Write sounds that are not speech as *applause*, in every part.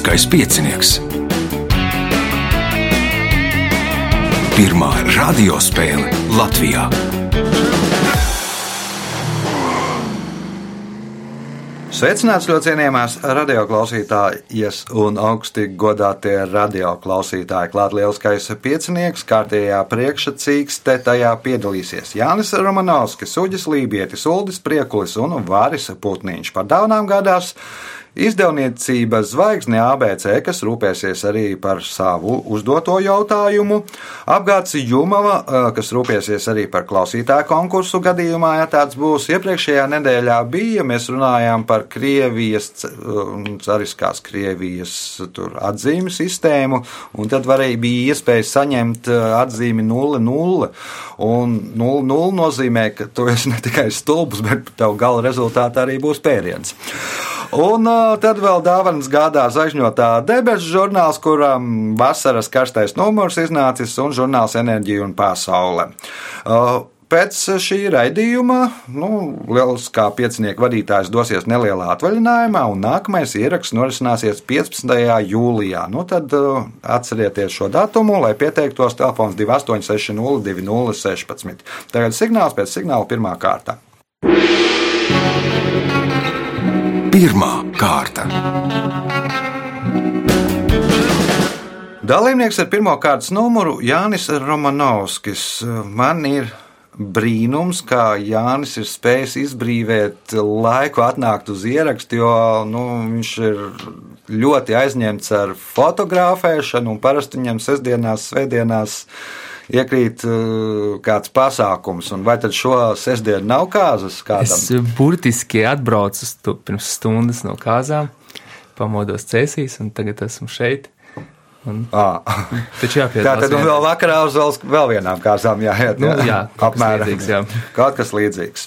Lieliskais piecinieks. Pirmā radiospēle Latvijā. Sveicināts ļoti cienījamās radioklausītājas un augsti godātie radioklausītāji. Klāt lielskais piecinieks, kārtējā priekšsacīkste tajā piedalīsies Jānis Romanovskis, Uģis Lībietis, Uldis Priekulis un Vāris Putniņš. Par dāvanām gādās Izdevniecība Zvaigzne ABC, kas rūpēsies arī par savu uzdoto jautājumu, apgāds Jumava, kas rūpēsies arī par klausītāju konkursu gadījumā, ja tāds būs. Iepriekšējā nedēļā bija, mēs runājām par Krievijas, cariskās Krievijas atzīmi sistēmu, un tad varēja bija iespēja saņemt atzīmi 0,0. Un 0,0 nozīmē, ka tu esi ne tikai stulbs, bet tev gala rezultātā arī būs pēriens. Un uh, tad vēl dāvanas gādā zaļņotā debesu žurnāls, kuram vasaras karstais numurs iznācis, un žurnāls Enerģija un Pasaule. Uh, Pēc šī raidījuma nu, liels kā piecinieku vadītājs dosies nelielā atvaļinājumā, un nākamais ieraksts norisināsies 15. jūlijā. Nu, tad uh, atcerieties šo datumu, lai pieteiktos telefons 2860 2016. Tagad signāls pēc signāla pirmā kārta. Pirmā kārta. Dalībnieks ar pirmā kārtas numuru Jānis Romanovskis. Man ir brīnums, kā Jānis ir spējis izbrīvot laiku, atnākt uz ierakstu, jo nu, viņš ir ļoti aizņemts ar fotografēšanu, un parasti viņam sestdienās, svētdienās iekrīt uh, kāds pasākums, un vai tad šo sestdienu nav kāzas? Kādam? Es burtiski atbraucu pirms stundas no kāzām, pamodos cēsīs, un tagad esmu šeit. Un, À. taču jāpiedalās. Tā tad un vēl vakarā uz vēl, vēl vienām kāzām jāiet. Nu, jā, kas apmēram. līdzīgs, jā. Kaut kas līdzīgs.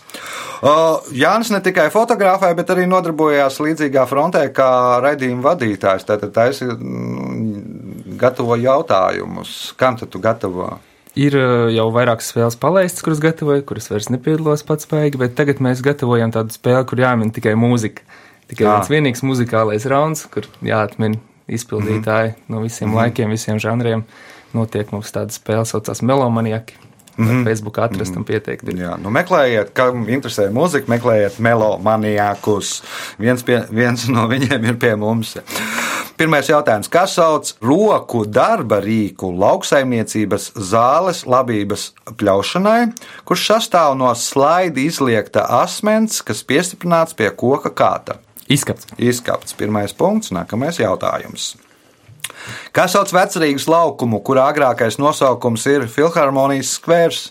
O, Jānis ne tikai fotografēja, bet arī nodarbojās līdzīgā frontē kā raidījuma vadītājs. Tātad taisi mm, gatavo jautājumus. Kam tad tu gatavo? Ir uh, jau vairākas spēles palaistas, kuras gatavoju, kuras vairs nepiedalos pats spēki, bet tagad mēs gatavojam tādu spēli, kur jāmin tikai mūzika. Tikai Jā. viens vienīgs muzikālais rauns, kur jāatmin izpildītāji mm -hmm. no visiem mm -hmm. laikiem, visiem žanriem. Notiek mums tāda spēle, saucās Melomaniaki. Mm -hmm. Facebook atrast un pieteikt. ir. Jā, nu meklējiet, kam interesē mūzika, meklējiet melomaniakus. Viens, pie, viens no viņiem ir pie mums. Pirmais jautājums. Kas sauc roku darba rīku lauksaimniecības zāles labības pļaušanai, kurš sastāv no slaidi izliekta asmens, kas piestiprināts pie koka kāta? Izskats. Izskapts. Pirmais punkts, nākamais jautājums. Kā sauc vecrīgas laukumu, kurā agrākais nosaukums ir Filharmonijas skvērs?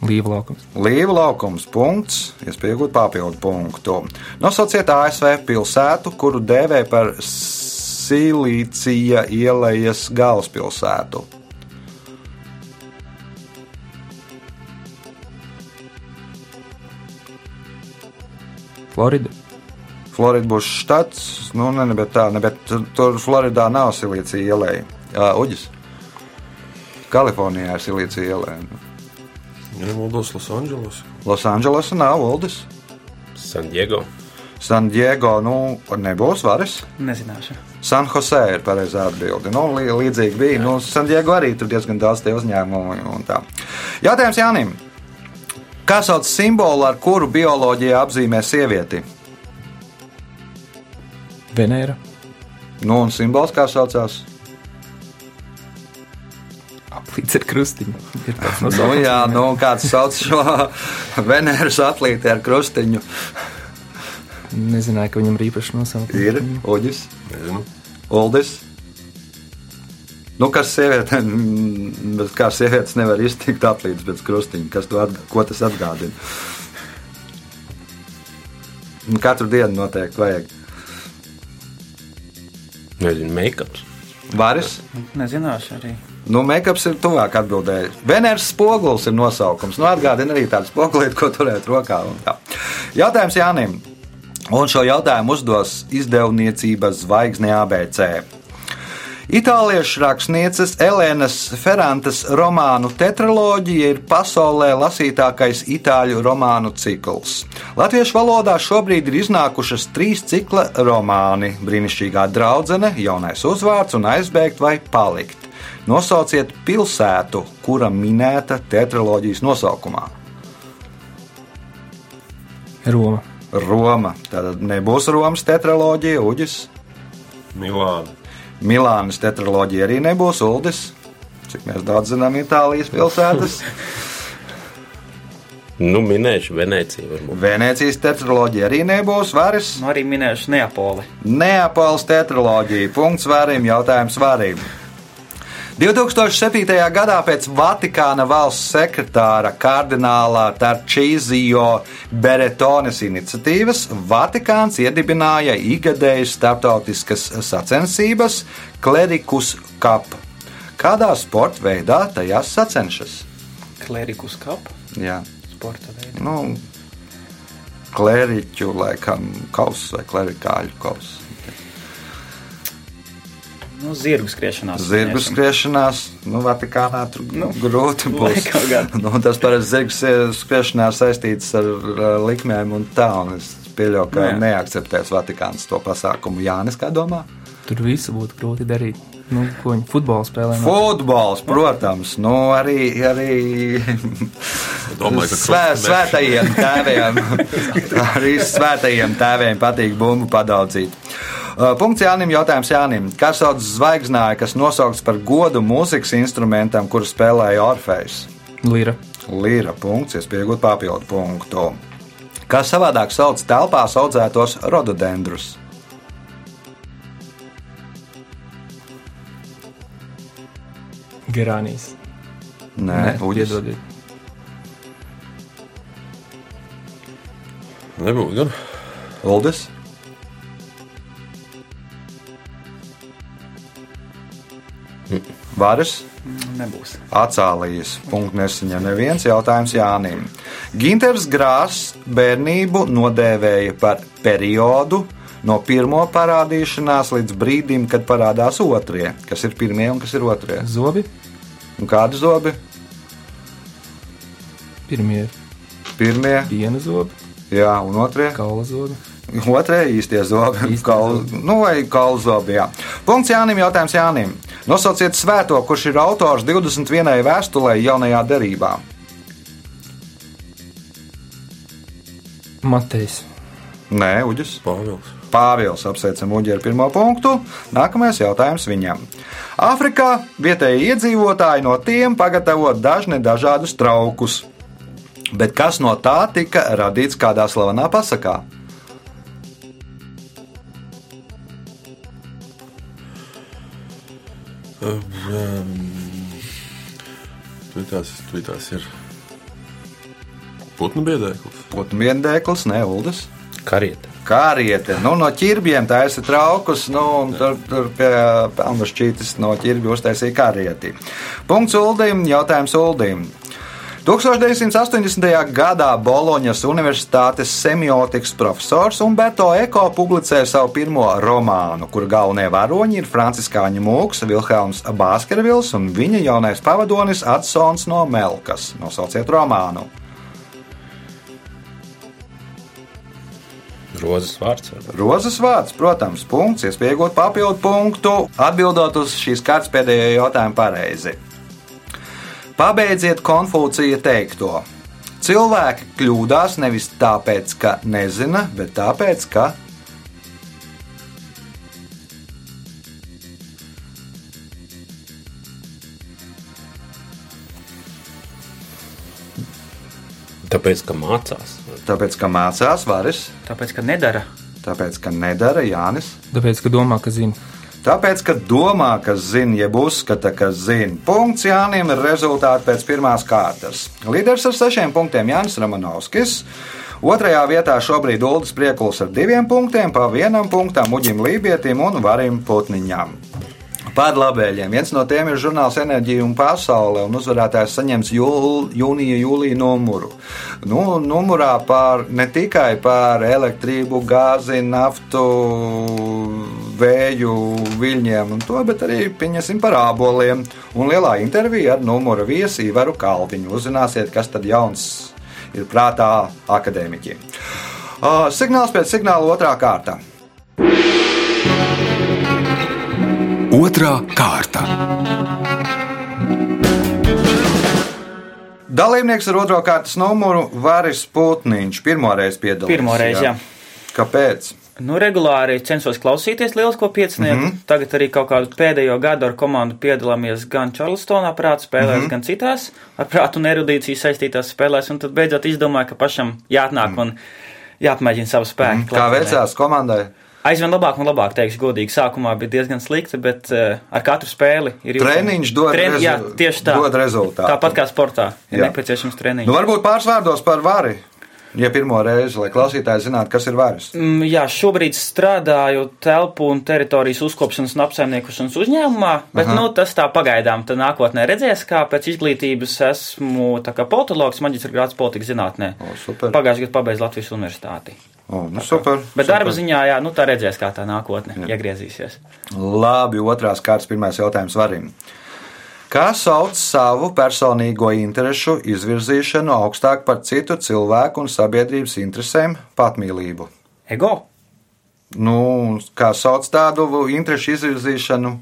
Līva laukums. Līva laukums, punkts, iespēja iegūt papildu punktu. Nosauciet ASV pilsētu, kuru dēvē par Silīcija ielas galvaspilsētu. Florida. Florida būs štats, nu, ne, ne, bet tā, ne, bet tur- Floridā nav Silīcija ielai. Jā, Uģis. Kalifornijā ir Silīcija ielai. Nemaldos Losandželos, Losandželosā nav Uldis. San Diego. San Diego, nu, nebūs varas. Nezināšu. San Jose ir pareizā atbilde. Nu, lī- līdzīgi bija. Nu, San Diego arī tur diezgan daudz tie uzņēmumu un tā. Jautājums Jānim. Kā sauc simbolu, ar kuru bioloģija apzīmē sievieti? Venēra. Nu, un simbols kā saucās? Aplīts ar krustiņu. Ir Nu, jā, nu, kāds sauc šo Venēras aplīti ar krustiņu? Nezināju, ka viņam ir īpašs nosaukums. Ir Uģis, Nezinu. Uldis. Nu, kas sieviete, bet kā sievietes nevar iztikt aplīts bez krustiņa? Kas to atg ko tas atgādina? Nu, Katru dienu noteikti vajag. Nezinu, make-ups. Varis. Nezināšu arī. Nu, make-ups ir tuvāk atbildēji. Venēras spogulis ir nosaukums. Nu, atgādina arī tādu spogulīti, ko turēt rokā. un tā. Jautājums Jānim. Un šo jautājumu uzdos izdevniecības zvaigzne ABC. Itāliešu rakstnieces Elēnas Ferrantes romānu tetraloģija ir pasaulē lasītākais itāļu romānu cikls. Latviešu valodā šobrīd ir iznākušas trīs cikla romāni - Brīnišķīgā draudzene, Jaunais uzvārds un aizbēgt vai palikt. Nosauciet pilsētu, kura minēta tetraloģijas nosaukumā. Roma. Roma. Tad nebūs Romas tetraloģija, Uģis. Milāna. Milānas tetraloģija arī nebūs Uldis. Cik mēs daudz zinām Itālijas pilsētas. Nu, minēšu Venēciju. Varbūt. Venecijas tetraloģija arī nebūs varas. Nu, arī minēšu Neapoli. Neapolis tetraloģija. Punkts varim, jautājums varim. 2007. gadā pēc Vatikāna valsts sekretāra kardināla Tarčīzio Beretones iniciatīvas Vatikāns iedibināja ikgadējas starptautiskas sacensības Klerikus Cup. Kādā sporta veidā tajās sacenšas? Klerikus kap, Jā, sporta veidā. nu, kleriķu laikam kausa vai klerikāļu kausa. Nu, zirgu skriešanās. Zirgu skriešanās, nu, Vatikānā tur nu, grūti būs. *laughs* Nu, tas parasti zirgu skriešanā saistīts ar likmēm un tā. Un es pieļauju, ka Nu, neakceptēs Vatikāns to pasākumu. Jānis, kā domā? Tur visu būtu grūti darīt. Nu, ko viņi futbolu spēlē? Nu, Futbols, protams, nu, arī, arī Domāju, svē, svētajiem tēviem. *laughs* arī svētajiem tēviem patīk bumbu padaudzīt. Uh, Punkts Jānim, jautājums Jānim. Kā sauc zvaigznāju, kas nosaukts par godu mūzikas instrumentam, kuru spēlēja Orfejs? Lira. Līra punkts, iespējot papildu punktu. Kā savādāk sauc telpās audzētos rododendrus? Gerānijas. Nē, Uģis. Nebūtu gan. Uldis. Varas. Nebūs. Acālijas punkts nesaņem neviens jautājums Jānim. Ginters Grāss bērnību nodēvēja par periodu no pirmo parādīšanās līdz brīdim, kad parādās otrie. Kas ir pirmie un kas ir otrie? Zobi. Un kādi zobi? Pirmie Pirmie, piena zobi, jā, un otrie. kaula zobi. Otrie īstie zobi. Zobi. nu, vai kaulu zobi, jā. Punkts Jānim, jautājums Jānim. Nosauciet svēto, kurš ir autors 21. vēstulē jaunajā derībā. Matejs. Nē, Uģis. Pāvils. Pāvils apsveicam Uģi ar pirmo punktu. Nākamais jautājums viņam. Āfrikā vietējie iedzīvotāji no tiem pagatavo dažne dažādus traukus. Bet kas no tā tika radīts kādā slavenā pasakā? Tu tās, tās ir. Putnu biedēklis. Putnu viendēklis, ne Uldis. Karieta. Kāriete, nu, no ķirbjiem taisa traukus, nu, un tur, tur pie pelnušķītas no ķirbja uztaisīja kārieti. Punkts Uldim, jautājums Uldim. 1980. gadā Boloņas Universitātes semiotikas profesors Umberto Eko publicēja savu pirmo romānu, kur galvenie varoņi ir Franciskāņa Mūks, Vilhelms Bāskervils un viņa jaunais pavadonis Adsons no Melkas. Nosauciet romānu. Rozes vārds. Rozes vārds, protams, punkts, iespējot papildu punktu, atbildot uz šīs kārtas pēdējo jautājumu pareizi. Pabeidziet Konfūcija teikto. Cilvēki kļūdās nevis tāpēc, ka nezina, bet tāpēc, ka Tāpēc, ka mācās. tāpēc, ka mācās varas, Tāpēc, ka nedara. tāpēc, ka nedara Jānis. Tāpēc, ka domā, ka zina. Tāpēc, ka domā, ka zina, jeb uzskata, ka zina. Punkts Jānim ir rezultāti pēc pirmās kārtas. Līderis ar sešiem punktiem Jānis Ramanovskis. Otrajā vietā šobrīd Ulas Priekuls ar diviem punktiem, pa vienam punktam Uģim Lībietim un Varim Putniņam. Par labējiem. Viens no tiem ir žurnāls Enerģija un pasaule, un uzvarētājs saņems jūl, jūnija, jūlija numuru. Nu, numurā par, ne tikai par elektrību, gāzi, naftu, vēju viļņiem un to, bet arī pieņemsim par āboliem. Un lielā intervija ar numuru viesi Ivaru Kalviņu. Uzzināsiet, kas tad jauns ir prātā akadēmiķiem. Uh, signāls pēc signāla otrā kārta. Otra kārta. Dalībnieks ar otro kārtas numuru Varis Putniņš. Pirmoreiz piedalījās. Pirmoreiz, jā. Kāpēc? Nu, regulāri censos klausīties lielisko piecinieku. Mm. -hmm. Tagad arī kaut kādu pēdējo gadu ar komandu piedalāmies gan Čarlstonā, prāta spēlēs, mm -hmm. gan citās ar prātu un erudīciju saistītās spēlēs. Un tad beidzot izdomāju, ka pašam jāatnāk mm -hmm. un jāapmēģina savu spēku. Mhm. Kā veicās komandai? Aizvien labāk un labāk, teikšu godīgi. Sākumā bija diezgan slikti, bet uh, ar katru spēli ir jūtama- Treniņš dod Tren, rezu- jā, tieši tā. dod rezultātu. Tāpat kā sportā ir Jā. nepieciešams treniņš. Nu, varbūt pāris vārdos par vari. Ja pirmo reizi, lai klausītāji zinātu, kas ir varis. Mm, Jā, šobrīd strādāju telpu un teritorijas uzkopšanas un apsaimniekošanas uzņēmumā, bet Aha. nu, tas tā pagaidām. Tad nākotnē redzēs, kā pēc izglītības esmu tā politologs, maģistra grāds politikas zinātnē. Pagājušajā gadā pabeidzu Latvijas universitāti. O, nu, super. Bet super. darba ziņā, jā, nu tā redzēs, kā tā nākotne jā. iegriezīsies. Labi, otrās kārtas, pirmais jautājums varim. Kā sauc savu personīgo interesu izvirzīšanu augstāk par citu cilvēku un sabiedrības interesēm - patmīlību? Ego, Nu, kā sauc tādu interesu izvirzīšanu?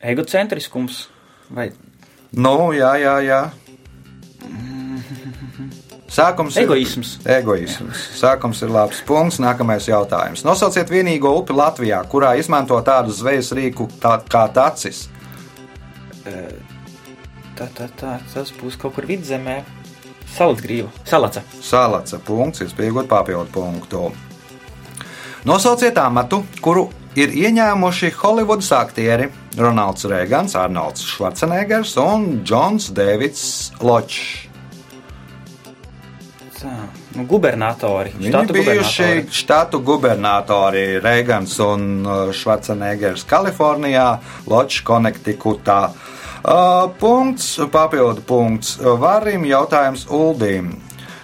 egocentriskums vai Nu, jā, jā, jā. Sākums ir egoisms. Egoisms. Sākums ir labs punkts. Nākamais jautājums. Nosauciet vienīgo upi Latvijā, kurā izmanto tādu zvejas rīku tā, kā tacis. Tā, tā, tā, tas būs kaut kur vidzemē. Salacgrīva, salaca. Salaca punkts, izpiegot papildu punktu. Nosauciet amatu, kuru ir ieņēmuši Holivudas aktieri Ronalds Reigans, Arnolds Schwarzeneggers un Džons Deivids Ločs. Nu, gubernatori. Viņi štatu bijuši gubernatori. štatu gubernatori Reigans un uh, Schwarzeneggers Kalifornijā, Ločs Konektikutā. Uh, punkts, papildu punkts. Varim jautājums Uldīm.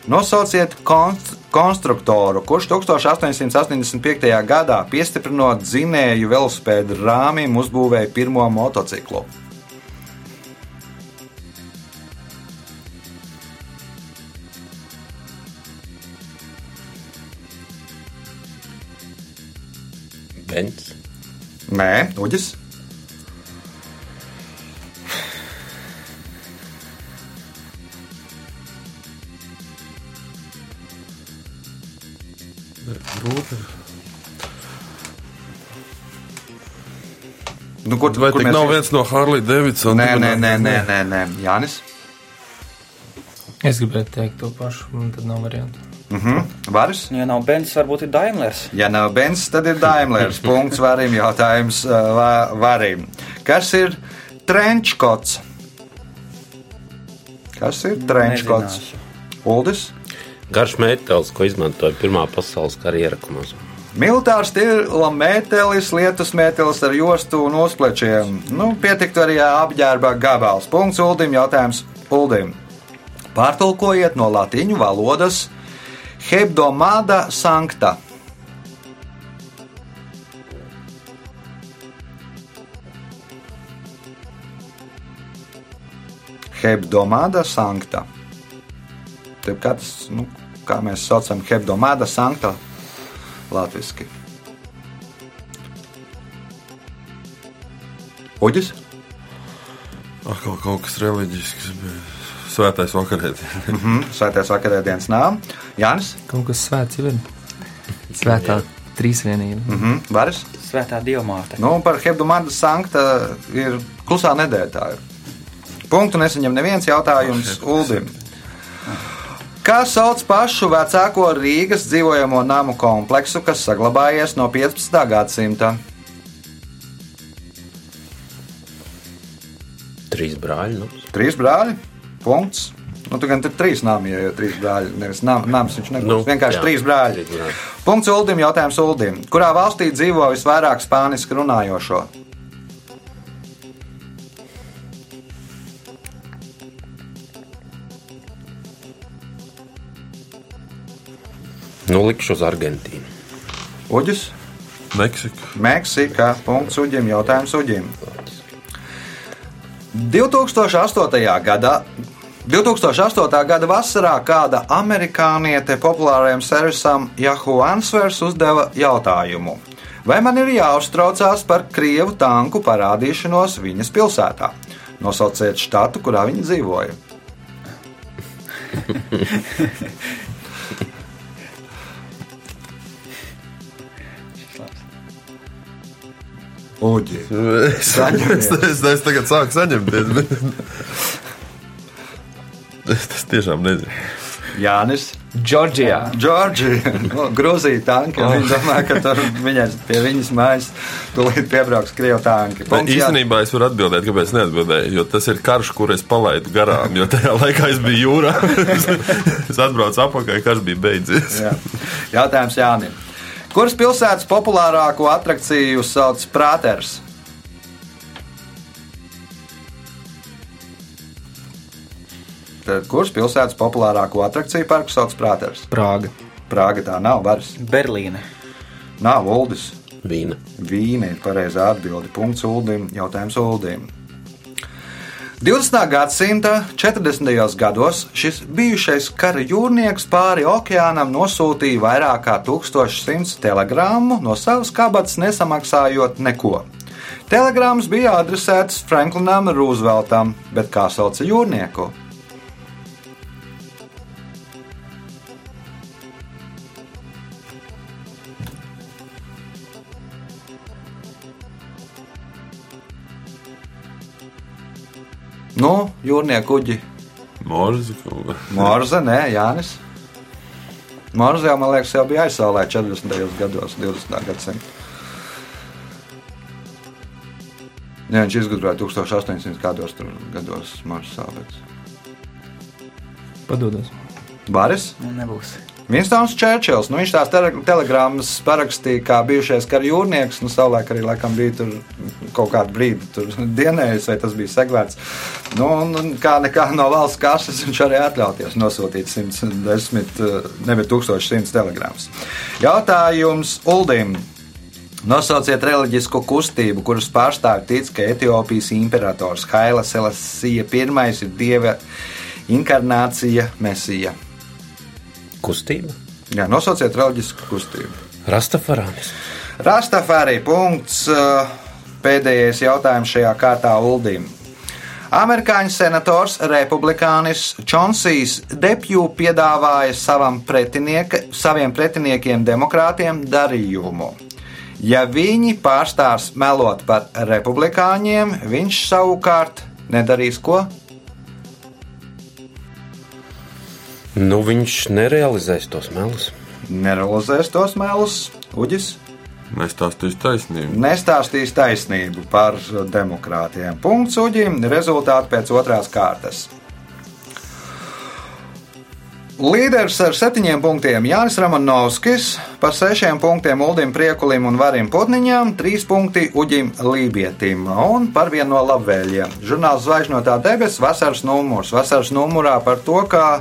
Nosauciet konst konstruktoru, kurš 1885. gadā piestiprinot dzinēju velospēdu rāmim uzbūvēja pirmo motociklu. Bens. Nē, Uģis. Grūti. Nu, kur, Vai kur mēs- nav viens no Harley Davidson? Nē, nē, nē, nē, nē, nē. Jānis. Es gribētu teikt to pašu, un tad nav variantu. Mhm. Varis. Ja nav Bens, varbūt ir Daimlers. Ja nav Bens, tad ir Daimlers. *laughs* Punkts varim jautājums uh, va- varim. Kas ir trenčkots? Kas ir trenčkots? Uldis. Garš metāls, ko izmantoja Pirmā pasaules kara ierakumos. Militārs stila mētelis, lietus mētelis ar jostu un uzplečiem. Nu, pietiktu arī apģērba gabals. Punkts Uldim. Jautājums Uldim. Pārtulkojiet no latīņu valodas hebdomāda sankta. Hebdomāda sankta. Te kā, tas, nu, kā mēs saucam hebdomāda sankta latviešu. Uģis? Atkal kaut kas reliģisks. bija. Svētais vakarēdien. Mhm, Svētais vakarēdienas nav. Jānis? Kaut kas svēts jau ir. Svētā trīsvienība. Mhm, Varis? Svētā diamāte. Nu, par hebdomāda sankta ir klusā nedēļa. Punktu nesaņem neviens jautājums Uldim. Kā sauc pašu vecāko Rīgas dzīvojamo namu kompleksu, kas saglabājies no 15. gadsimta? Trīs brāļi. Nu. Trīs brāļi. Punkts. Nu, tur gan ir trīs nami, ja jau trīs brāļi. Nevis nam, nams, viņš nebūs. Nu, vienkārši jā, trīs brāļi. brāļi. Punkts Uldim. Jautājums Uldim. Kurā valstī dzīvo visvairāk spāniski runājošo? Nu, likšu uz Argentīnu. Uģis? Meksika. Meksika. Punkts uģim, jautājums uģim. 2008. gadā 2008. gada vasarā kāda amerikāniete populārajam servisam Yahoo Answers uzdeva jautājumu: Vai man ir jāuztraucās par krievu tanku parādīšanos viņas pilsētā? Nosauciet štatu, kurā viņa dzīvoja. *laughs* Uģi. Es, es, es, es tagad sāku saņemties. Bet... Es, es tiešām nezinu. Jānis. Džordžijā. Džordžija, no, Grūzija tanki. Oh. Viņa domā, ka tur viņas, pie viņas mājas tūlīt piebrauks krievu tanki. Bet īstenībā es varu atbildēt, kāpēc neatbildēju. Jo tas ir karš, kur es palaidu garām. Jo tajā laikā es biju jūrā. *laughs* es atbraucu atpakaļ, karš bija beidzies. Jā. Jautājums Jānim. Kuras pilsētas populārāko atrakciju sauc Prāters? Kuras pilsētas populārāko atrakciju parku sauc Prāters? Prāga. Prāga tā nav varas. Berlīne. Nav Uldis. Vīna. Vīna ir pareizā atbilde. Punkts Uldim. Jautājums Uldim. 20. gadsimta 40. gados šis bijušais kara jūrnieks pāri okeānam nosūtīja vairāk kā 1100 telegrammu no savas kabatas, nesamaksājot neko. Telegrāmas bija adresētas Franklinam Rooseveltam, bet kā sauca jūrnieku? Nu, jūrnieku kuģi. Morzi. Morze, nē, Jānis. Morze jau, man liekas, jau bija aizsālē 40. gados, 20. gadsimta. Jā, viņš izgudroja 1800 gados, tur gados Marsa sāpes. Padodos. Baris? Nu, nebūs. Vinstons Čērčils, nu, viņš tās tele- telegrammas parakstīja kā bijušais kara jūrnieks. Nu, savulaik arī laikam bija tur kaut kādu brīdi *laughs* dienējis, vai tas bija segvērts. Nu, un, un kā nekā no valsts kases viņš arī atļauties nosūtīt 110, eh, nevis 1100 telegrammas. Jautājums Uldim. Nosauciet reliģisku kustību, kuras pārstāvji tic, ka Etiopijas imperators Haila Selasija I ir dieva inkarnācija, mesija. Kustība. Jā, nosauciet reliģisku kustību. Rastafarānis. Rastafari punkts. eh, Pēdējais jautājums šajā kārtā Uldim. Amerikāņu senators, republikānis Čonsijs Depju piedāvāja savam pretinieka, saviem pretiniekiem, demokrātiem, darījumu. Ja viņi pārstās melot par republikāņiem, viņš savukārt nedarīs ko? Nu, viņš nerealizēs tos melus. Nerealizēs tos melus, Uģis. Nestāstīs taisnību. nestāstīs taisnību par demokrātiem. Punkts uģim, rezultāti pēc otrās kārtas. Līderis ar septiņiem punktiem Jānis Ramanovskis, par sešiem punktiem Uldim Priekulim un Varim Putniņam, trīs punkti Uģim Lībietim un par vienu no labvēliem. Žurnāls Zvaigžņotā debesis vasaras numurs. Vasaras numurā par to, ka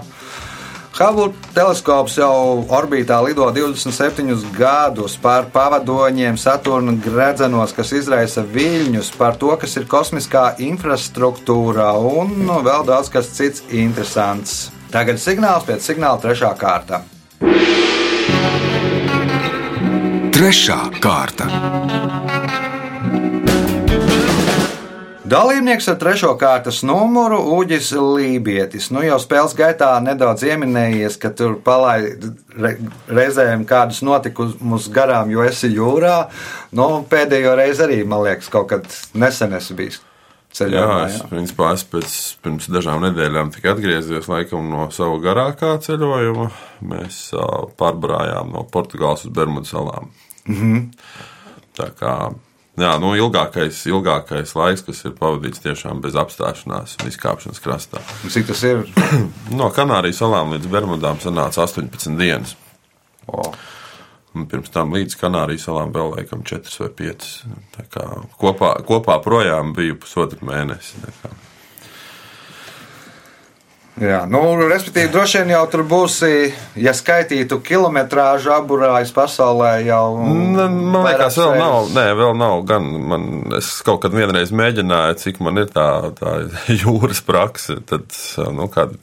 Hubble teleskops jau orbītā lido 27 gadus par pavadoņiem Saturna gredzenos, kas izraisa viļņus, par to, kas ir kosmiskā infrastruktūra un nu, vēl daudz kas cits interesants. Tagad signāls pēc signāla trešā kārta. Trešā kārta. Dalībnieks ar trešo kārtas numuru Uģis Lībietis. Nu, jau spēles gaitā nedaudz ieminējies, ka tur palaid re, reizēm kādus notikumus garām, jo esi jūrā. Nu, pēdējo reizi arī, man liekas, kaut kad nesen esi bijis ceļā. Jā, es, principā, es pēc, pirms dažām nedēļām tikai atgriezies laikam, no sava garākā ceļojuma. Mēs uh, pārbrājām no Portugāles uz Bermudu salām. Mm -hmm. Tā kā jā, nu, ilgākais, ilgākais laiks, kas ir pavadīts tiešām bez apstāšanās un izkāpšanas krastā. Cik tas ir? *clears throat* No Kanārijas salām līdz Bermudām sanāca 18 dienas. O, Un pirms tam līdz Kanārijas salām vēl laikam 4 vai 5. Tā kā Kopā, kopā projām bija pusotru mēnesi. Jā, nu, respektīvi, droši vien jau tur būs, ja skaitītu kilometrāžu aburājas pasaulē, jau. Man liekas, vēl nav, nē, vēl nav. Gan man, es kaut kad vienreiz mēģināju, cik man ir tā, tā *laughs* jūras prakse, tad, nu, kāda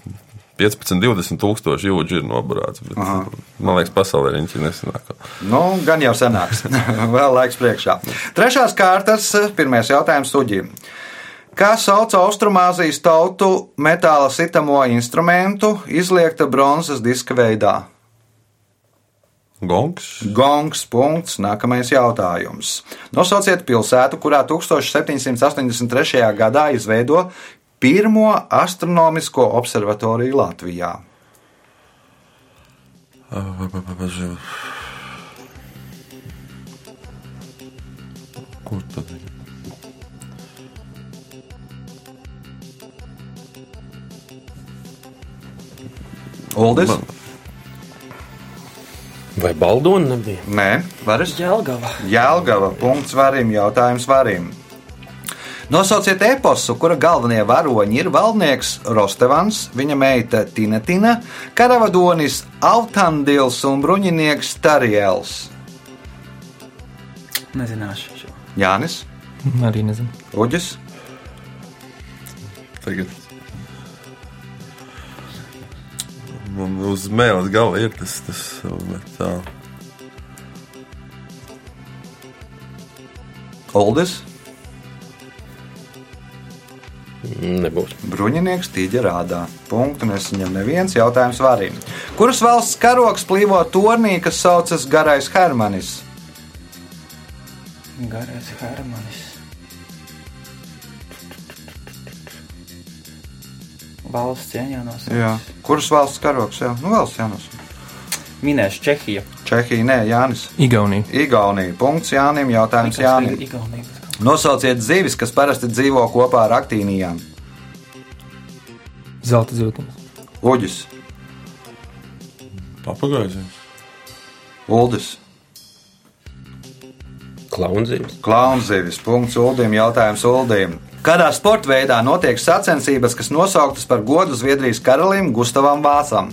15, 20 tūkstoši jūdzi ir noburāts. Bet, Aha. man liekas, pasaulē viņš ir nesenāk. Nu, gan jau senāks. *laughs* Vēl laiks priekšā. Trešās kārtas, pirmais jautājums suģim. Kā sauc Austrumāzijas tautu metāla sitamo instrumentu, izliekta bronzas diska veidā? Gongs. Gongs. Punkts. Nākamais jautājums. Nosauciet pilsētu, kurā 1783. gadā izveido pirmo astronomisko observatoriju Latvijā. Kur tad ir? Uldis? Man- Vai Baldona nebija? Nē, varas. Jelgava. Jēlgava. Punkts varim. Jautājums varim. Nosauciet eposu, kura galvenie varoņi ir valdnieks Rostevans, viņa meita Tinetina, karavadonis Altandils un bruņinieks Tariels. Nezināšu šo. Jānis, Arī nezinu. Uģis, Tagad. Uz mēles gala ir tas, tas bet tā. Oldis, Nebūs. bruņinieks Tīģerādā. Punktu nesaņem neviens jautājums varim. Kuras valsts karoks plīvo tornī, kas saucas Garais Hermanis? Garais Hermanis. Valsts cieņā nosauc. Jā. Kuras valsts karoks? Jā, nu valsts jānosaka. Minēšu Čehiju. Čehija, nē, Jānis. Igaunija. Igaunija. Punkts Jānim. Jautājums Jānim. Igaunija. Nosauciet zivis, kas parasti dzīvo kopā ar aktīnijām. Zelta zivtiņas. Uģis, Papagaizi. Uldis, Klaunzīmes. Klaunzivis. Punkts Uldim. Jautājums Uldim. Kādā sporta veidā notiek sacensības, kas nosauktas par godu Zviedrijas karalim Gustavam Vācam?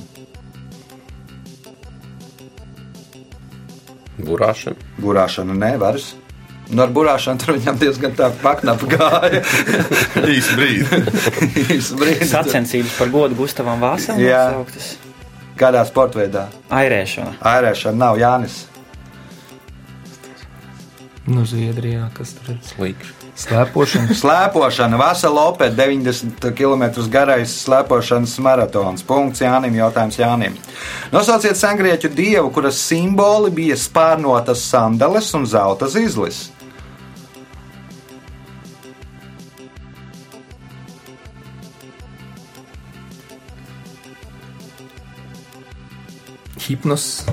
Burāšana. Burāšana nevaras. Nu, ar burāšanu tur viņam diezgan tā paknapa gāja. *laughs* Īsi brīdi. *laughs* Īsu brīdi. Sacensības par godu Gustavam Vāsam. Jā. nosauktas. Kādā sporta veidā? Airēšana. Airēšana nav Jānis. Nu, Zviedrijā, kas tur ir Slīkšana. Slēpošana. Slēpošana, Vasala Opē, 90 km garais slēpošanas maratons. Punkts Jānim, jautājums Jānim. Nosauciet sengrieķu dievu, kuras simboli bija spārnotas sandales un zelta zizlis. Hipnos.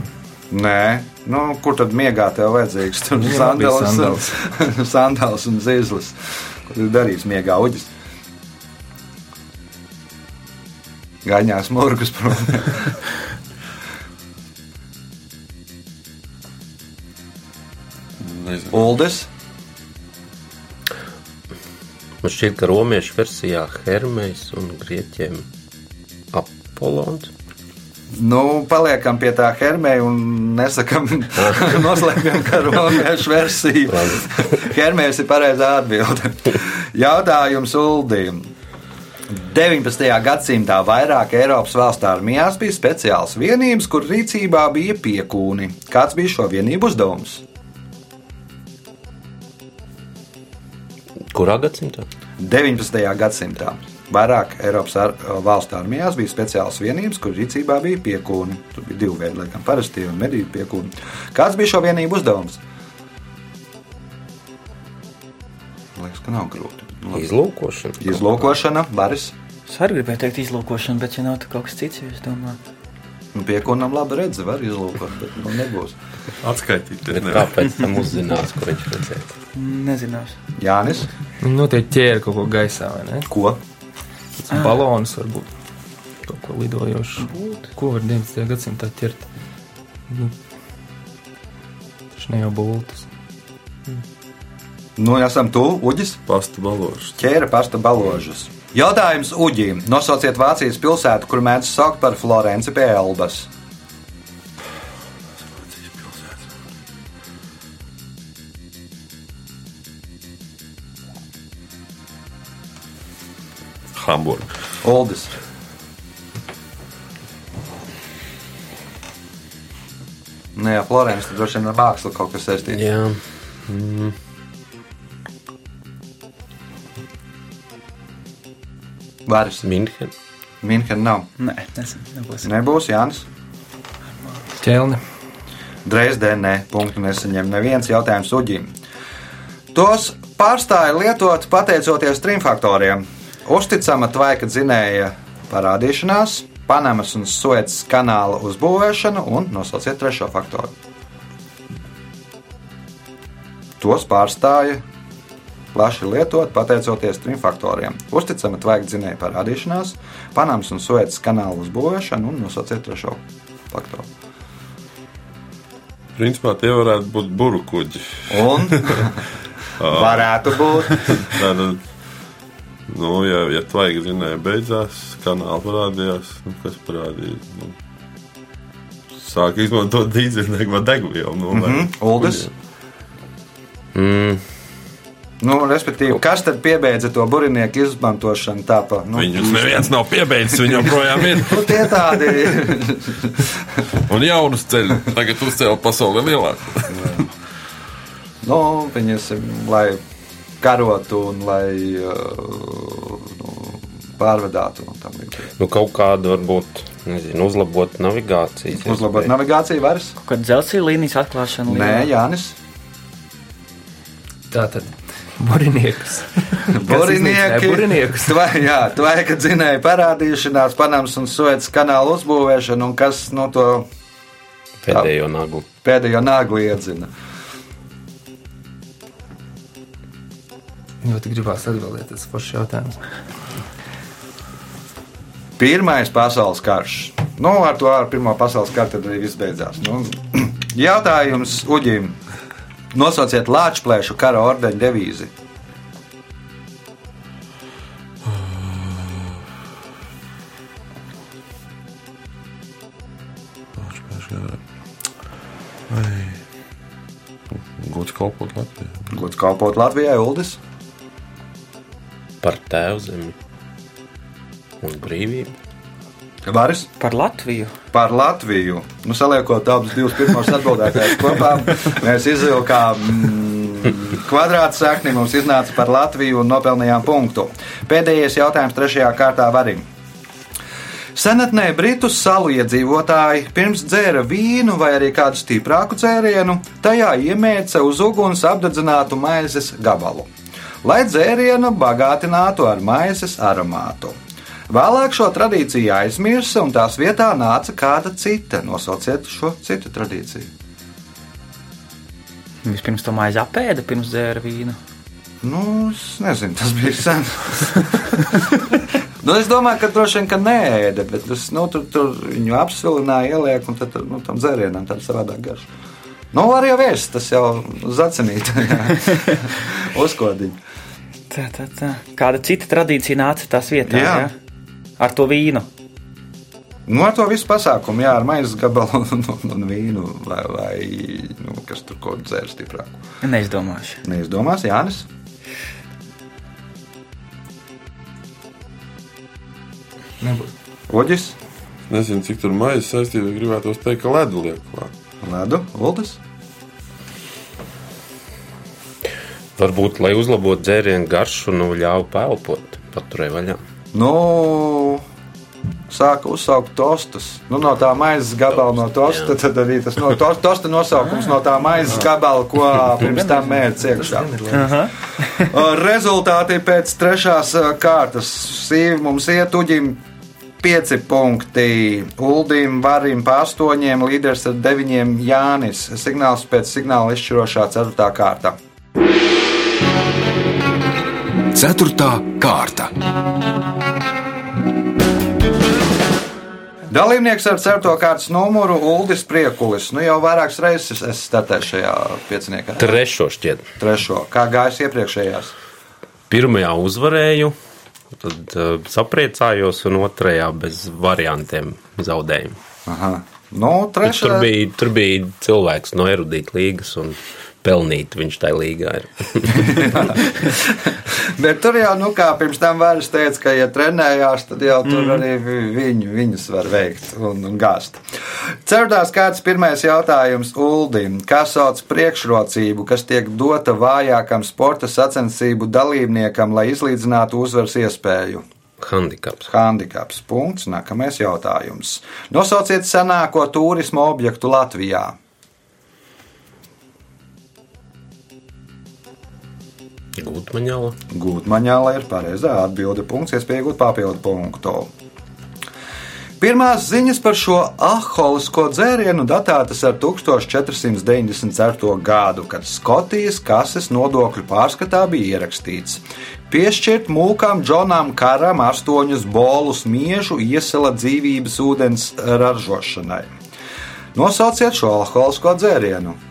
Nē, nu, kur tad miegā tev vajadzīgs? Tur bija sandals. un, sandals *laughs* un zizlis. Ko tu darīsi miegā uģis? Gaņās murgus. *laughs* Nezinu. Uldis. Man šķiet, ka romiešu versijā Hermejs un grieķiem Apollons. Nu, paliekam pie tā hermēja un nesakām, *laughs* noslēgam, ka romiešu versija. *laughs* Hermējs ir pareizā atbilde. Jautājums Uldīm. 19. gadsimtā vairāk Eiropas valstu armijās bija speciāls vienības, kur rīcībā bija piekūni. Kāds bija šo vienību uzdevums? Kurā gadsimtā? 19. gadsimtā. Vairāk Eiropas ar, valstu armijās bija speciāls vienības, kur rīcībā bija piekūni. Tur bija divi veidi, laikam, parastie un medību piekūni. Kāds bija šo vienību uzdevums? Man liekas, ka nav grūti. Nu, labi. Izlūkošana. Izlūkošana, baris. Es arī gribēju teikt izlūkošana, bet ja nav kaut kas cits, jo es domāju. Nu, piekūnam labi redzi, var izlūkot, bet nu, nebūs. Atskaitīt. Bet kā pēc tam uzzinās, ko viņš redzēja? Nezināšu. Jānis, Viņi noteikti ķēra kaut ko gaisā, vai ne? ko? Tāds balons varbūt. Kaut ko lidojošu. Ko var 19. gadsimtā ķert? Nu, ne jau bultas. Nu, esam tu, Uģis, Pasta balošs. ķēra pasta baložas. Jautājums Uģīm. Nosauciet Vācijas pilsētu, kur mēdz saukt par Florenci pie Elbas. Hamburga. Uldis. Nē, jā, Florence, tad droši vien ar mākslu kaut kas saistīts. Jā, Varis. Minhen. Minhen nav. Nē, nebūs. Nebūs Jānis. Ķelni. Dresdenē punktu nesaņem neviens jautājums Uģim. Tos pārstāja lietot pateicoties trim faktoriem - uzticama tvaika dzinēja parādīšanās, Panamas un Suecas kanāla uzbūvēšana un nosauciet trešo faktoru. Tos pārstāja plaši lietot pateicoties trim faktoriem - uzticama tvaika dzinēja parādīšanās, Panamas un Suecas kanāla uzbūvēšana un nosauciet trešo faktoru. Principā tie varētu būt burbuļkuģi. Un *laughs* varētu būt. *laughs* Nu, ja, ja tvaiga zinēja beidzās, kanāla parādījās, nu, kas parādīja. Nu, Sāk izmantot vai degvielu. Nu, Mm -hmm. Uldis. Mm, Nu, respektīvi, kas tad piebeidza to burbuļsaktu izmantošanu? Tā pa, nu, Viņus neviens nav piebeidzis, viņi joprojām ir. *laughs* nu, tie tādi *laughs* Un jaunus ceļus tagad uzcēla pasauli lielāku. nu, viņas, lai karotu un lai uh, nu, pārvadātu nu, kaut kādu varbūt nezinu, uzlabot navigācijas. Uzlabot iespēju. navigāciju vairs? Kad dzelzceļa līnijas atklāšana Nē, Jānis. Tā tad buriniekus. *laughs* Burinieki. Buriniekus. Tvai, jā, tvaika dzinēja parādīšanās, Panamas un Suecas kanāla uzbūvēšana un kas no to Pēdējo nagu. pēdējo nāgli iedzina. Ļoti gribās atbildēt tas pašs jautājums. Pirmais pasaules karš. Nu, ar to ar Pirmā pasaules karu tad arī viss beidzās. Nu, *clears throat* jautājums Uģim. Nosauciet Latvijas kara ordeņa devīzi. Gods kalpot Latvijai. Gods kalpot Latvijai, Uldis. Par tēvzemi un brīvību. Varis par Latviju. par Latviju. Nu, saliekot abus divus pirmos atbildētājus kopā, mēs izvilkām mm, kvadrāta sakni, mums iznāca par Latviju un nopelnījām punktu. Pēdējais jautājums trešajā kārtā varim. Senatnē Britu salu iedzīvotāji pirms dzēra vīnu vai arī kādu stiprāku dzērienu, tajā iemēca uz uguns apdedzinātu maizes gabalu, lai dzērienu bagātinātu ar maizes aromātu. Vēlāk šo tradīciju aizmirsa, un tās vietā nāca kāda cita. Nosauciet šo citu tradīciju. Vispirms to maizi apēda, pirms dzēra vīnu. Nu, es nezinu, tas bija sen. *laughs* nu, es domāju, ka droši vien ka nē, bet tas, nu, tur, tur viņu apsilināja, ieliek, un tad, nu, tam dzērienam tāds savādāk garš. Nu, var jau vēst, tas jau zacenīt. *laughs* Uzkodiņi. Tā, tā, tā. Kāda cita tradīcija nāca tās vietā? Jā. Jā. Ar to vīnu. Nu, ar to visu pasākumu, jā, ar maizes gabalu un, *laughs* un, un vīnu, vai, vai nu, kas tur kaut ko dzērs stiprāku. Neizdomāšu. Neizdomās, Jānis. Nebūs. Oģis, Nezinu, cik tur maizes saistībā gribētu teikt, ka ledu liek klāt. Ledu, Uldis. Varbūt, lai uzlabotu dzērienu garšu, nu ļauj pelpot, paturēja vaļā. Nu, sāka uzsaukt tostus. Nu, no tā maizes gabala, no tosta, tad arī tas no tos- tosta nosaukums no tā maizes gabala, ko *laughs* pirms tam mērķis iekšā. Rezultāti pēc trešās uh, kārtas. Sīvi mums iet uģim. Pieci punkti Uldim, Varim, pa astoņiem, līderis ar deviņiem Jānis. Signāls pēc signāla izšķirošā ceturtā kārta. Ceturtā kārta. Dalībnieks ar certo kārtas numuru Uldis Priekulis. Nu jau vairākas reizes es startēju šajā pieciniekā. Trešo šķiet. Trešo. Kā gājis iepriekšējās? Pirmajā uzvarēju, Tad uh, sapriecājos, un otrajā bez variantiem zaudējumu. Aha. Nu, trešā... tur, bija, tur bija cilvēks no erudīta līgas. Un pelnīt viņš tajā līgā ir. *laughs* Bet tur jau, nu, kā pirms tam vairs teica, ka, ja trenējās, tad jau tur mm. arī viņu, viņus var veikt un, un gāzt. Ceturtās kārtas pirmais jautājums Uldim. Kā sauc priekšrocību, kas tiek dota vājākam sporta sacensību dalībniekam, lai izlīdzinātu uzvaras iespēju? Handikaps. Handikaps. Punkts. Nākamais jautājums. Nosauciet senāko turismu objektu Latvijā. Gūtmaņāla. Gūtmaņāla ir pareizā atbilde. Punkts, iespēja iegūt papildu punktu. Pirmās ziņas par šo aholisko dzērienu datētas ar 1494. gadu, kad Skotijas kases nodokļu pārskatā bija ierakstīts: piešķirt mūkam Džonam Karam astoņus bolus miežu iesela dzīvības ūdens ražošanai. Nosauciet šo aholisko dzērienu!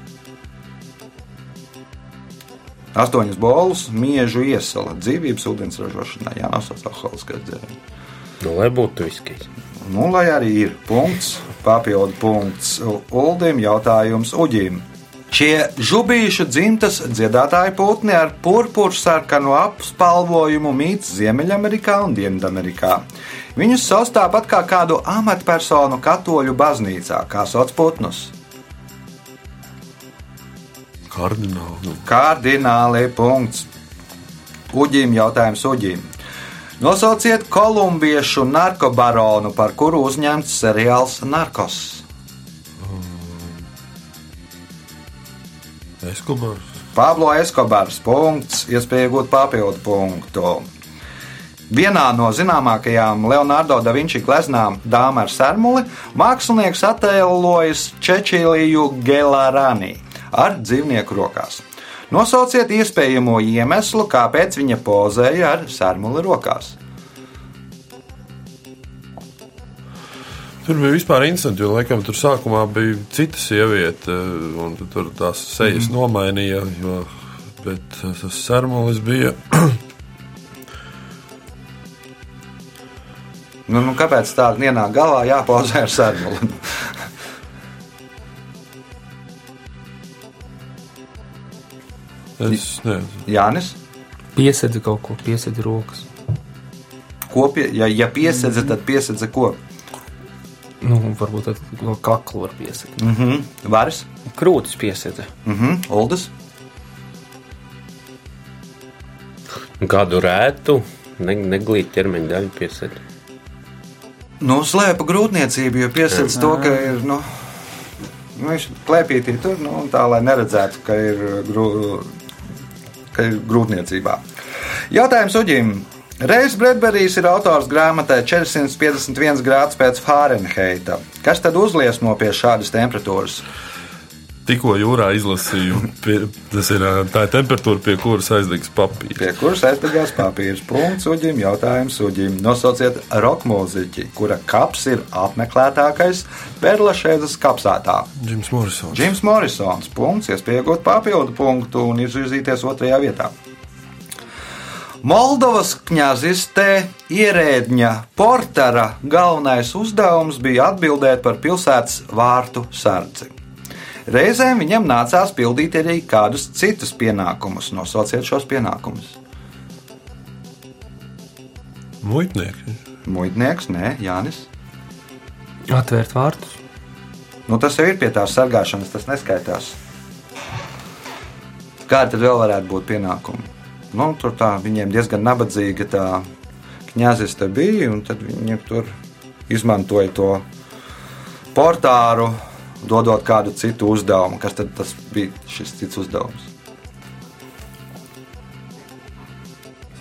Astoņas bolus, miežu iesala, dzīvības ūdens ražošanā, jānosauc alkoholiskais dzēriens. Nu, lai būtu viskijs. Nu, lai arī ir punkts, papildu punkts Uldim, jautājums Uģim. Šie žubīšu dzimtas dziedātāji putni ar purpuru sarkanu apspalvojumu mīt Ziemeļamerikā un Dienvidamerikā. Viņus sauc tāpat kā kādu amatpersonu katoļu baznīcā, kā sauc putnus. Kardināli. Kardināli punkts. Uģim jautājums Uģim. Nosauciet kolumbiešu narkobaronu, par kuru uzņemts seriāls Narkos. Eskobars. Pablo Eskobars. Punkts, iespēja iegūt papildu punktu. Vienā no zināmākajām Leonardo da Vinci gleznām, Dāma ar sermuli, mākslinieks attēlojas Čečīliju Gelarani ar dzīvnieku rokās. Nosauciet iespējamo iemeslu, kāpēc viņa pozēja ar sērmuli rokās. Tur bija vispār interesanti, jo laikam tur sākumā bija cita sieviete, un tur tās sejas mm. nomainīja. Jo, bet tas sērmulis bija. nu, nu, kāpēc tāda ienāk galvā jāpozē ar sērmuli? *laughs* Es nezinu. Jānis. Piesedzi kaut ko, piesedzi rokas. Ko pie, ja, ja piesedzi, tad piesedzi ko? Nu, varbūt no kakla var piesakt. Mm -hmm. Varas. Krūtis piesedza. Mm -hmm. Uldus. Kādu rētu, ne, neglīt ķermeņa daļu piesēdi. Nu, slēpa grūtniecību, jo piesedz to, ka ir. Nu, nu, viņš klēpītī tur, nu, tā lai neredzētu, ka ir grūti ka ir grūtniecībā. Jautājums Uģim. Reizes Bredberijs ir autors grāmatai 451 grāds pēc Fārenheita. Kas tad uzliesmo pie šādas temperatūras? Tikko jūrā izlasīju, pie, tas ir tā temperatūra, pie kuras aizdegs papīrs. Pie kuras aizdegās papīrs. Punkts uģim, jautājums uģim. Nosauciet roka mūziķi, kura kaps ir apmeklētākais Berlašēzes kapsētā. Džims Morisons. Džims Morisons. Punkts, iespējot papildu punktu un izvirzīties otrajā vietā. Moldovas kņazistē ierēdņa Portera galvenais uzdevums bija atbildēt par pilsētas vārtu sardzi. Reizēm viņam nācās pildīt arī kādus citus pienākumus. Nosauciet šos pienākumus. Muitnieks. Muitnieks, nē, Jānis. Atvērt vārtus. Nu, tas jau ir pie tās sargāšanas, tas neskaitās. Kādi tad vēl varētu būt pienākumi? Nu, tur tā, viņiem diezgan nabadzīga tā kņaziste bija, un tad viņi tur izmantoja to portāru dodot kādu citu uzdevumu. Kas tad bija šis cits uzdevums?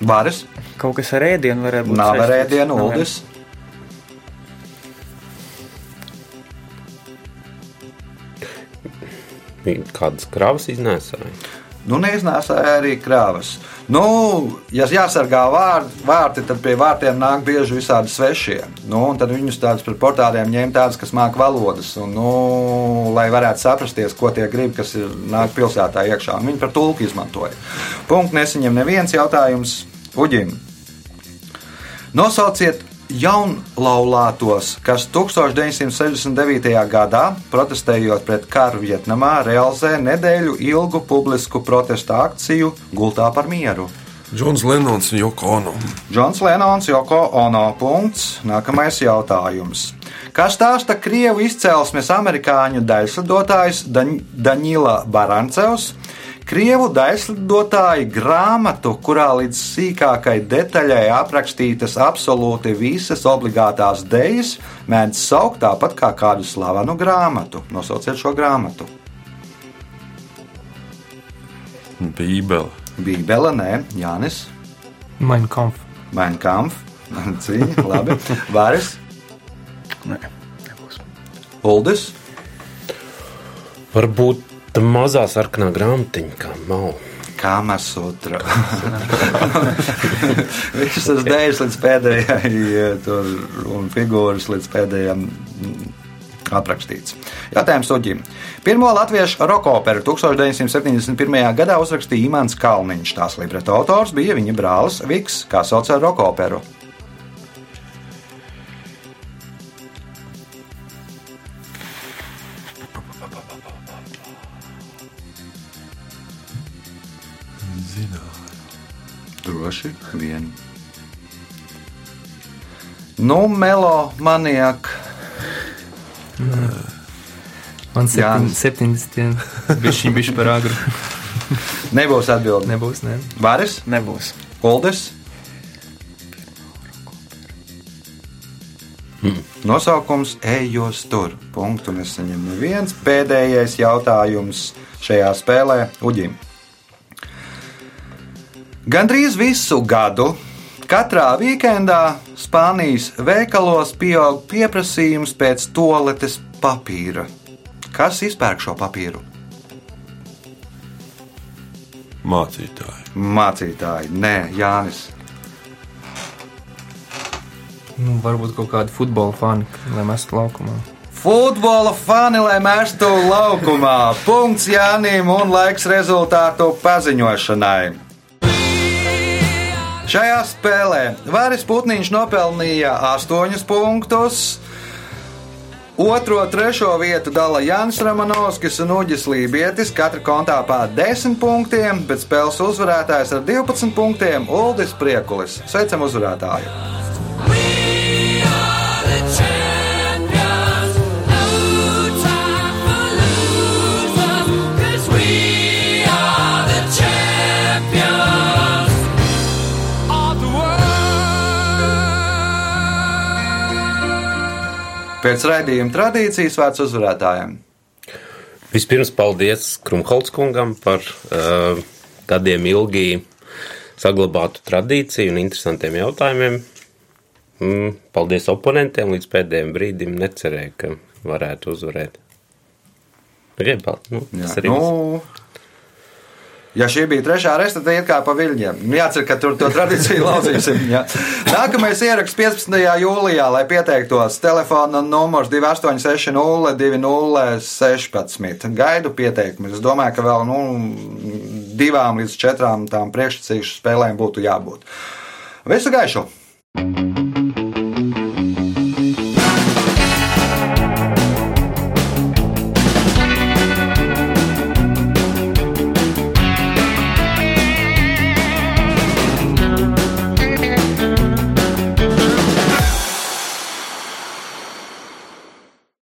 Varas. Kaut kas ar ēdienu varētu būt. Nav ar ēdienu, Uldis. Kādas kravas iznēsāja? Nu, neiznēsāja arī krāvas. Nu, ja jāsargā vārti, vārti, tad pie vārtiem nāk bieži visādi svešie. Nu, tad viņus tādus par portāliem ņēma tādus, kas māca valodas. Un, nu, lai varētu saprasties, ko tie grib, kas ir nāk pilsētā iekšā. Un viņi par tulku izmantoja. Punkts nesaņem neviens jautājums Uģim. Nosauciet jaunlaulātos, kas 1969. gadā, protestējot pret karu Vietnamā, realizē nedēļu ilgu publisku protesta akciju Gultā par mieru. Džons Lenons un Joko Ono. Džons Lenons, Joko Ono. Punkts. Nākamais jautājums. Kā stāsta krievu izcelsmes amerikāņu daļslidotājs Daņ Daņila Barancevs, Krievu daļslidotāji grāmatu, kurā līdz sīkākai detaļai aprakstītas absolūti visas obligātās dejas, mēdz saukt tāpat kā kādu slavenu grāmatu. Nosauciet šo grāmatu. Bībele. Bībele, nē, Jānis. Mein Kampf. Mein Kampf. *laughs* Cīņa, labi. Vāris. Nē, nebūs. Uldis. Varbūt mazā sarkanā grāmatiņa, kā mau. Kāmasutra. *laughs* Viņš tas dēļas līdz pēdējai tur, un figūras līdz pēdējiem mm, aprakstīts. Jautājums Uģim. Pirmo latviešu rokoperu 1971. gadā uzrakstīja Imants Kalniņš. Tās libreto autors bija viņa brālis Viks, kā sauc ar rokoperu. Droši vien. Nu, melo maniak. Man Jānis. 70. bija šī bišķi par agru. Nebūs atbildība. Nebūs, ne? Varis, Nebūs. Uldis. Nosaukums ejos tur. Punktu nesaņem neviens. Pēdējais jautājums šajā spēlē Uģim. Gandrīz visu gadu katrā weekendā Spānijas veikalos pieaug pieprasījums pēc toaletes papīra. Kas izpērk šo papīru? Mācītāji. Mācītāji, nē, Jānis. Nu, varbūt kaut kādi futbola fani, lai mestu laukumā. Futbola fani, lai mestu laukumā. Punkts Jānim un laiks rezultātu paziņošanai. Šajā spēlē Vāris Putniņš nopelnīja 8 punktus. Otro, trešo vietu dala Jānis Ramanovskis un Uģis Lībietis. Katra kontā pār 10 punktiem, bet spēles uzvarētājs ar 12 punktiem - Uldis Priekulis. Sveicam uzvarētāju! Pēc raidījuma tradīcijas vārds uzvarētājiem. Vispirms paldies Krumholts kungam par uh, gadiem ilgi saglabātu tradīciju un interesantiem jautājumiem. Mm, paldies oponentiem līdz pēdējiem brīdim. Necerēju, ka varētu uzvarēt. Gribu, nu, tas arī. Nu, ja šī bija trešā reize, tad iet kā pa viļņiem. Nu, Jācer, ka tur to tradīciju *laughs* lauzīsim. Jā. Nākamais ieraksts 15. jūlijā, lai pieteiktos. Telefona numurs 2860 2016. Gaidu pieteikumus. Es domāju, ka vēl nu, divām līdz četrām tām priekšsacīšu spēlēm būtu jābūt. Visu gaišu!